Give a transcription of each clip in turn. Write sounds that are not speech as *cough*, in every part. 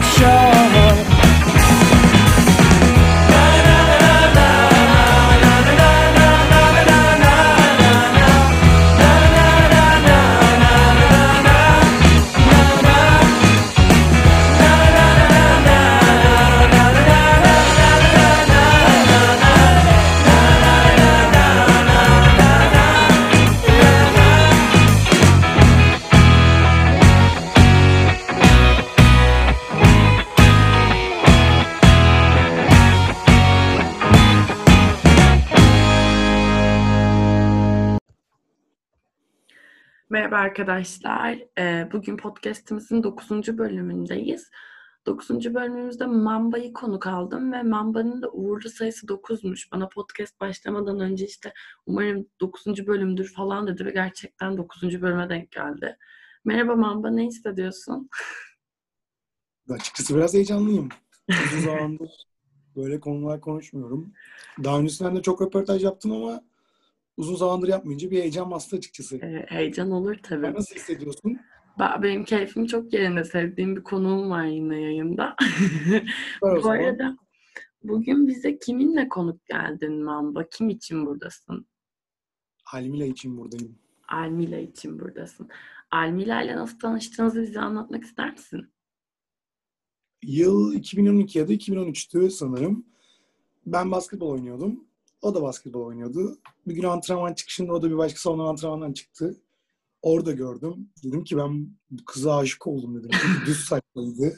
show. Merhaba arkadaşlar. Ee, Bugün podcastimizin 9. bölümündeyiz. 9. bölümümüzde Mamba'yı konuk aldım ve Mamba'nın da uğurlu sayısı 9'muş. Bana podcast başlamadan önce işte umarım 9. bölümdür falan dedi ve gerçekten 9. bölüme denk geldi. Merhaba Mamba, ne hissediyorsun? Açıkçası biraz heyecanlıyım. Uzun zamandır böyle konular konuşmuyorum. Daha öncesinden de çok röportaj yaptım ama uzun zamandır yapmayınca bir heyecan bastı açıkçası. Ee, heyecan olur tabii. Nasıl hissediyorsun? Ben, benim keyfim çok yerinde. Sevdiğim bir konuğum var yine yayında. *laughs* Bu arada bugün bize kiminle konuk geldin Mamba? Kim için buradasın? Almila için buradayım. Almila için buradasın. Almila ile nasıl tanıştığınızı bize anlatmak ister misin? Yıl 2012 ya da 2013'tü sanırım. Ben basketbol oynuyordum. O da basketbol oynuyordu. Bir gün antrenman çıkışında o da bir başka salondan antrenmandan çıktı. Orada gördüm. Dedim ki ben bu kıza aşık oldum dedim. Çünkü *laughs* düz saçlıydı.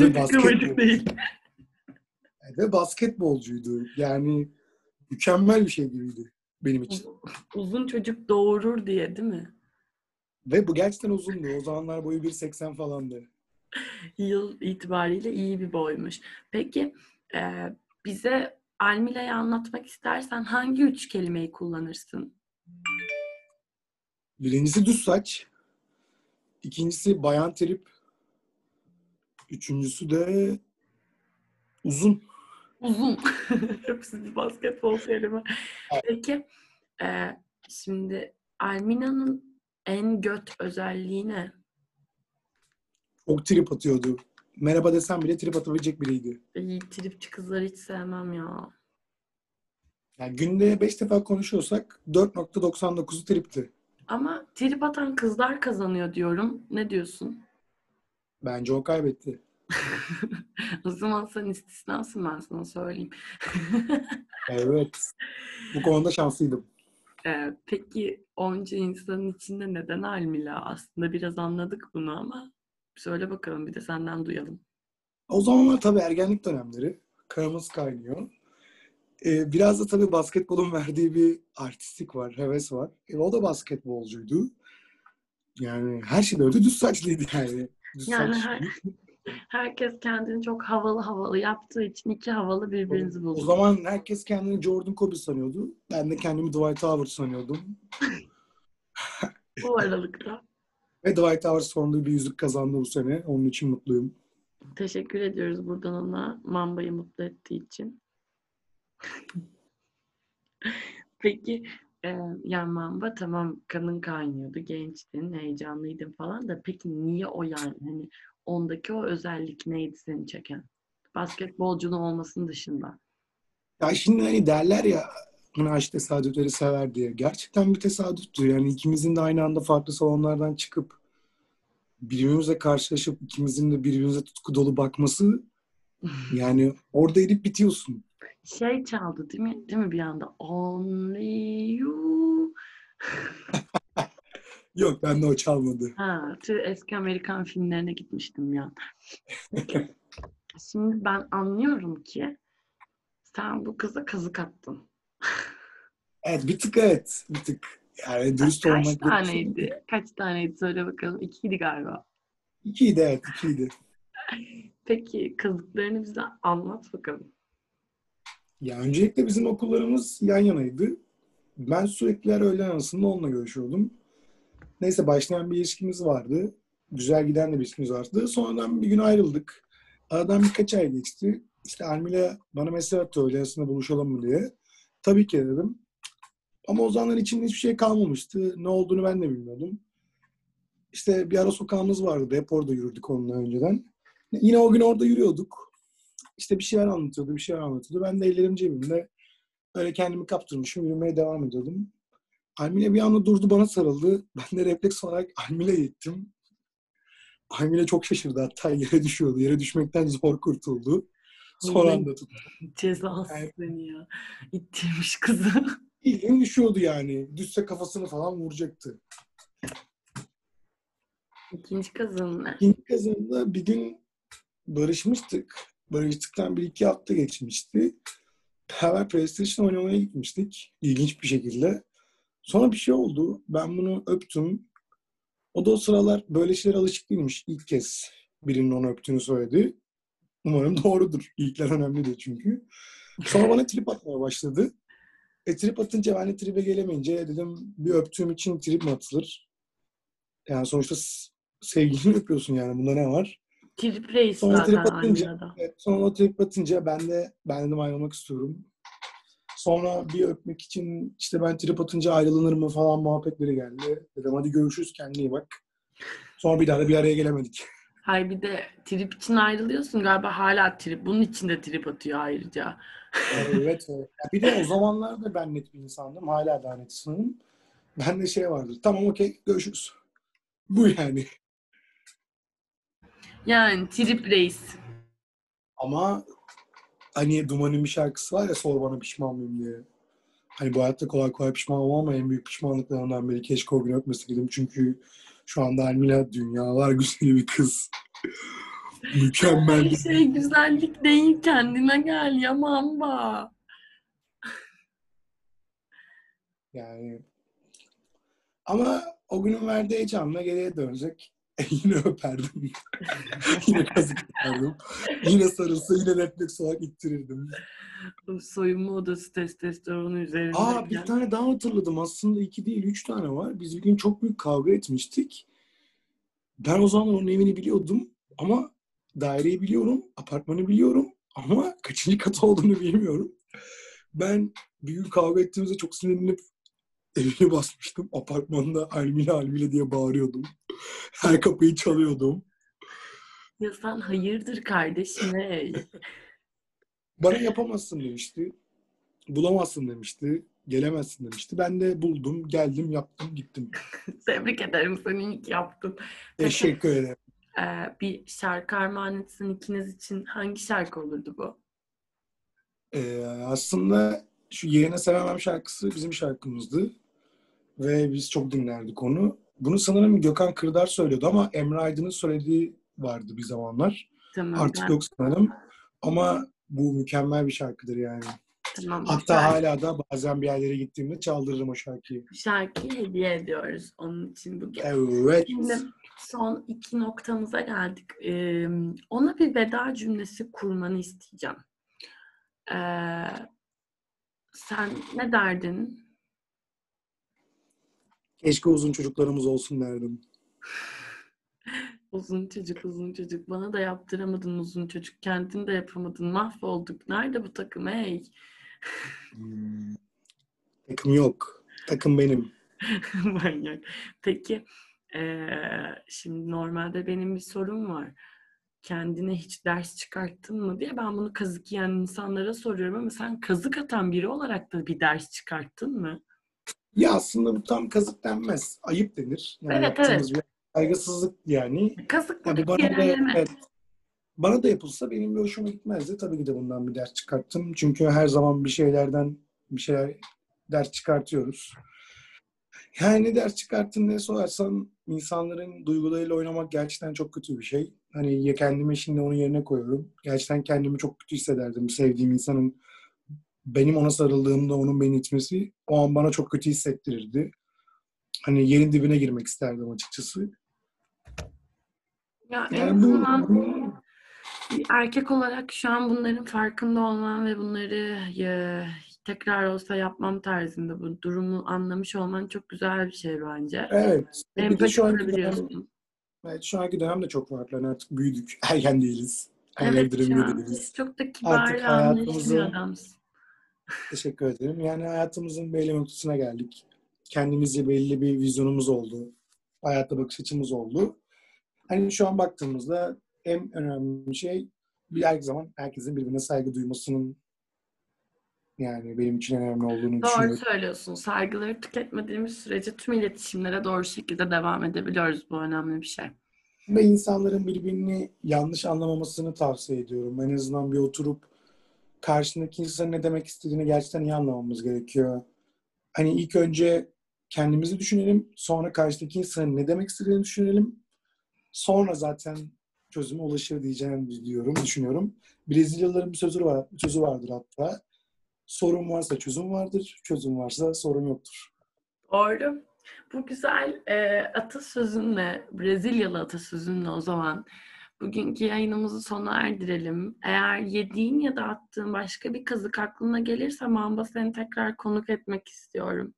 Ve basketbol- değil. Ve basketbolcuydu. Yani mükemmel bir şey gibiydi benim için. Uzun çocuk doğurur diye değil mi? Ve bu gerçekten uzundu. O zamanlar boyu 1.80 falandı. Yıl itibariyle iyi bir boymuş. Peki e, bize Almila'yı anlatmak istersen hangi üç kelimeyi kullanırsın? Birincisi düz saç. İkincisi bayan trip. Üçüncüsü de uzun. Uzun. *laughs* Hepsi bir basketbol. Evet. Peki e, şimdi Almina'nın en göt özelliği ne? Çok trip atıyordu. Merhaba desem bile trip atabilecek biriydi. İyi tripçi kızları hiç sevmem ya. Yani günde 5 defa konuşuyorsak 4.99'u tripti. Ama trip atan kızlar kazanıyor diyorum. Ne diyorsun? Bence o kaybetti. *laughs* o zaman sen istisnasın ben sana söyleyeyim. *laughs* Evet. Bu konuda şanslıydım. Ee, peki onca insanın içinde neden Almila? Aslında biraz anladık bunu ama söyle bakalım bir de senden duyalım. O zamanlar tabii ergenlik dönemleri. Kanımız kaynıyor. Ee, biraz da tabii basketbolun *laughs* verdiği bir artistik var, heves var. E, o da basketbolcuydu. Yani her şeyde öyle düz saçlıydı *laughs* yani. Düz Yani saç. her- herkes kendini çok havalı havalı yaptığı için iki havalı birbirinizi O buldu. zaman herkes kendini Jordan Kobe sanıyordu. Ben de kendimi Dwight Howard sanıyordum. Bu aralıkta. *laughs* Ve Dwight Howard sonunda bir yüzük kazandı bu sene. Onun için mutluyum. Teşekkür ediyoruz buradan ona Mamba'yı mutlu ettiği için. Peki e, yani Mamba tamam kanın kaynıyordu, gençtin, heyecanlıydın falan da peki niye o yani? Hani ondaki o özellik neydi seni çeken? Basketbolcunun olmasının dışında. Ya şimdi hani derler ya hani aşk tesadüfleri sever diye. Gerçekten bir tesadüftü. Yani ikimizin de aynı anda farklı salonlardan çıkıp birbirimizle karşılaşıp ikimizin de birbirimize tutku dolu bakması *laughs* yani orada edip bitiyorsun. Şey çaldı değil mi? Değil mi bir anda? Only you. *laughs* Yok bende o çalmadı. Ha, tüh, eski Amerikan filmlerine gitmiştim ya. *laughs* Şimdi ben anlıyorum ki sen bu kıza kazık attın. Evet bir tık evet. Bir tık. Yani dürüst Kaç olmak taneydi? Kaç taneydi söyle bakalım. İkiydi galiba. İkiydi evet ikiydi. *laughs* Peki kazıklarını bize anlat bakalım. Ya öncelikle bizim okullarımız yan yanaydı. Ben sürekli her öğlen arasında onunla görüşüyordum. Neyse başlayan bir ilişkimiz vardı. Güzel giden de bir ilişkimiz vardı. Sonradan bir gün ayrıldık. Aradan birkaç ay geçti. İşte Almila bana mesaj attı öğle arasında buluşalım mı diye. Tabii ki dedim. Ama o zamanlar içimde hiçbir şey kalmamıştı. Ne olduğunu ben de bilmiyordum. İşte bir ara sokağımız vardı. Hep orada yürürdük onunla önceden. Yine o gün orada yürüyorduk. İşte bir şeyler anlatıyordu, bir şeyler anlatıyordu. Ben de ellerim cebimde. Öyle kendimi kaptırmışım, yürümeye devam ediyordum. Almile bir anda durdu, bana sarıldı. Ben de refleks olarak Almile'ye gittim. Almile çok şaşırdı hatta yere düşüyordu. Yere düşmekten zor kurtuldu. Son anda tuttu. Cezası Yani- seni ya. İttirmiş kızı. Bildiğin düşüyordu yani. Düşse kafasını falan vuracaktı. İkinci ne? İkinci kazanında bir gün barışmıştık. Barıştıktan bir iki hafta geçmişti. Beraber PlayStation oynamaya gitmiştik. İlginç bir şekilde. Sonra bir şey oldu. Ben bunu öptüm. O da o sıralar böyle şeylere alışık değilmiş. İlk kez birinin onu öptüğünü söyledi. Umarım doğrudur. İlkler önemlidir çünkü. Sonra bana trip atmaya başladı. E trip atınca ben de tribe gelemeyince dedim bir öptüğüm için trip mi atılır? Yani sonuçta sevgilini öpüyorsun yani. Bunda ne var? Trip reis Sonra zaten trip atınca, evet, sonra o trip atınca ben de ben dedim ayrılmak istiyorum. Sonra bir öpmek için işte ben trip atınca ayrılınır mı falan muhabbetleri geldi. Dedim hadi görüşürüz kendine iyi bak. Sonra bir daha da bir araya gelemedik. Hayır bir de trip için ayrılıyorsun galiba hala trip. Bunun için de trip atıyor ayrıca. evet. *laughs* evet. Bir de o zamanlarda ben net bir insandım. Hala da net insanım. Bende şey vardır. Tamam okey görüşürüz. Bu yani. Yani trip reis. Ama hani Duman'ın bir şarkısı var ya sor bana pişman mıyım diye. Hani bu hayatta kolay kolay pişman olmam ama en büyük pişmanlıklarından biri keşke o gün öpmeseydim. Çünkü şu anda Almila dünyalar *laughs* güzeli bir kız. Mükemmel Her bir şey güzellik değil kendine gel ya mamba. yani. Ama o günün verdiği heyecanla geriye dönsek *laughs* yine öperdim. *laughs* yine kazık yapardım. Yine sarılsa yine refleks olarak ittirirdim. Soyunma odası testosteronu üzerinde. Aa bir tane daha hatırladım. Aslında iki değil üç tane var. Biz bir gün çok büyük kavga etmiştik. Ben o zaman onun evini biliyordum ama daireyi biliyorum, apartmanı biliyorum ama kaçıncı kat olduğunu bilmiyorum. Ben bir gün kavga ettiğimizde çok sinirlenip evini basmıştım. Apartmanda Almile Almile diye bağırıyordum. *laughs* Her kapıyı çalıyordum. Ya sen hayırdır kardeşim ey. Bana yapamazsın demişti. Bulamazsın demişti. Gelemezsin demişti. Ben de buldum, geldim, yaptım, gittim. *laughs* Tebrik ederim seni iyi ki yaptın. Teşekkür ederim. *laughs* Ee, bir şarkı armağan etsin ikiniz için hangi şarkı olurdu bu? Ee, aslında şu Yeğene Sevemem şarkısı bizim şarkımızdı. Ve biz çok dinlerdik onu. Bunu sanırım Gökhan Kırdar söylüyordu ama Emre Aydın'ın söylediği vardı bir zamanlar. Tamam. Artık ben- yok sanırım. Ama bu mükemmel bir şarkıdır yani. Tamam. Hatta şarkı- hala da bazen bir yerlere gittiğimde çaldırırım o şarkıyı. şarkıyı hediye ediyoruz onun için bugün. Evet. Şimdi son iki noktamıza geldik. Ee, ona bir veda cümlesi kurmanı isteyeceğim. Ee, sen ne derdin? Keşke uzun çocuklarımız olsun derdim. Uzun çocuk, uzun çocuk. Bana da yaptıramadın uzun çocuk. Kendin de yapamadın. Mahvolduk. Nerede bu takım hey? Hmm. Takım yok. Takım benim. *laughs* Manyak. Peki eee, şimdi normalde benim bir sorum var. Kendine hiç ders çıkarttın mı diye ben bunu kazık yiyen insanlara soruyorum ama sen kazık atan biri olarak da bir ders çıkarttın mı? Ya aslında bu tam kazık denmez. Ayıp denir. Yani Evet, yaptığımız bir saygısızlık yani. Kazık Ya bu buradaki bana da, evet, bana da yapılsa benim bir hoşuma gitmezdi. Tabii ki de bundan bir ders çıkarttım. Çünkü her zaman bir şeylerden bir şeyler ders çıkartıyoruz. Yani ne ders çıkarttın ne sorarsan insanların duygularıyla oynamak gerçekten çok kötü bir şey. Hani ya kendimi şimdi onun yerine koyuyorum. Gerçekten kendimi çok kötü hissederdim. Sevdiğim insanın benim ona sarıldığımda onun beni itmesi o an bana çok kötü hissettirirdi. Hani yerin dibine girmek isterdim açıkçası. Ya en Yani bu, azından bu erkek olarak şu an bunların farkında olman ve bunları ya, tekrar olsa yapmam tarzında bu durumu anlamış olman çok güzel bir şey bence. evet. Empati şu anki dönem, evet, şu anki dönem de çok farklı. Hani artık büyüdük. *laughs* Ergen değiliz. Evet değiliz. çok da kibar anlayışlı adamsın. Teşekkür ederim. Yani hayatımızın belli noktasına geldik. Kendimizce belli bir vizyonumuz oldu. Hayatta bakış açımız oldu. Hani şu an baktığımızda en önemli şey bir her zaman herkesin birbirine saygı duymasının yani benim için önemli olduğunu Doğru düşünüyorum. söylüyorsun. Saygıları tüketmediğimiz sürece tüm iletişimlere doğru şekilde devam edebiliyoruz. Bu önemli bir şey. Ve insanların birbirini yanlış anlamamasını tavsiye ediyorum. En azından bir oturup karşındaki insanın ne demek istediğini gerçekten iyi anlamamız gerekiyor. Hani ilk önce kendimizi düşünelim, sonra karşıdaki insanın ne demek istediğini düşünelim. Sonra zaten çözüme ulaşır diyeceğim diyorum, düşünüyorum. Brezilyalıların bir sözü var, bir sözü vardır hatta. Sorun varsa çözüm vardır, çözüm varsa sorun yoktur. Doğru. Bu güzel e, atasözünle, Brezilyalı atasözünle o zaman bugünkü yayınımızı sona erdirelim. Eğer yediğin ya da attığın başka bir kazık aklına gelirse Mamba seni tekrar konuk etmek istiyorum.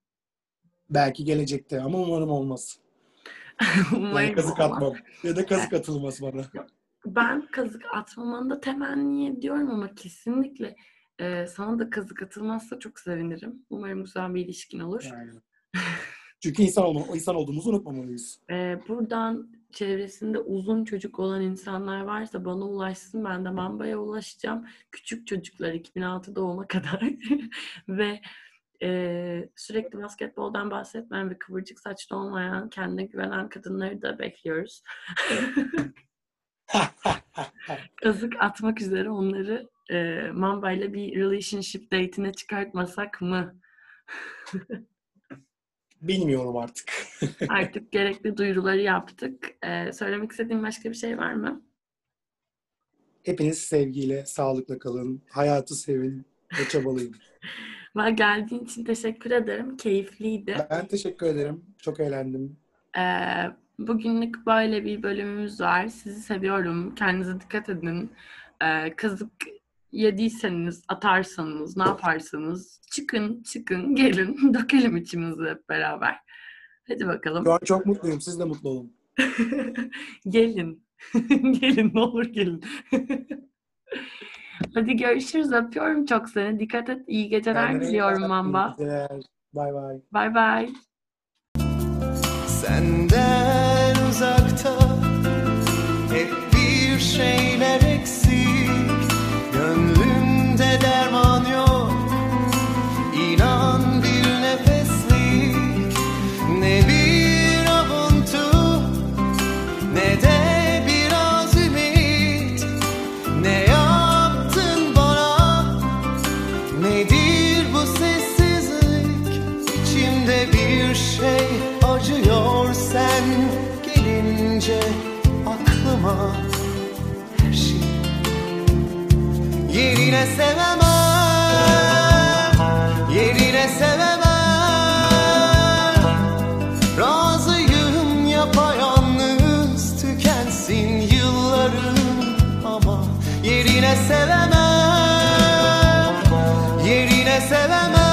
Belki gelecekte ama umarım olmaz. *laughs* Umarım Yani kazık olmaz. atmam. Ya da kazık *laughs* atılmaz bana. Ben kazık atmamanı da temenni ediyorum ama kesinlikle e, sana da kazık atılmazsa çok sevinirim. Umarım güzel bir ilişkin olur. Yani. *laughs* Çünkü insan, olma, insan olduğumuzu unutmamalıyız. Ee, buradan çevresinde uzun çocuk olan insanlar varsa bana ulaşsın. Ben de Mamba'ya ulaşacağım. Küçük çocuklar 2006 doğuma kadar. *laughs* ve e, sürekli basketboldan bahsetmeyen ve kıvırcık saçlı olmayan, kendine güvenen kadınları da bekliyoruz. *laughs* Kazık atmak üzere onları e, Mamba ile bir relationship date'ine çıkartmasak mı? *laughs* Bilmiyorum artık. *laughs* Artık gerekli duyuruları yaptık. Ee, söylemek istediğin başka bir şey var mı? Hepiniz sevgiyle, sağlıkla kalın. Hayatı sevin ve çabalayın. *laughs* Ve geldiğin için teşekkür ederim. Keyifliydi. Ben teşekkür ederim. Çok eğlendim. Ee, bugünlük böyle bir bölümümüz var. Sizi seviyorum. Kendinize dikkat edin. Ee, kazık yediyseniz, atarsanız, ne yaparsanız çıkın, çıkın, *laughs* gelin. Dökelim içimizi hep beraber. Hadi bakalım. Şu an çok mutluyum. Siz de mutlu olun. *laughs* gelin. *laughs* gelin ne olur gelin. Hadi görüşürüz. Öpüyorum çok seni. Dikkat et. İyi geceler Kendine diliyorum. Mamba. İyi geceler. Bay bay. Bay bay. Senden Yerine sevemem Yerine sevemem. Razıyım yapayalnız Tükensin yıllarım ama Yerine sevemem Yerine sevemem.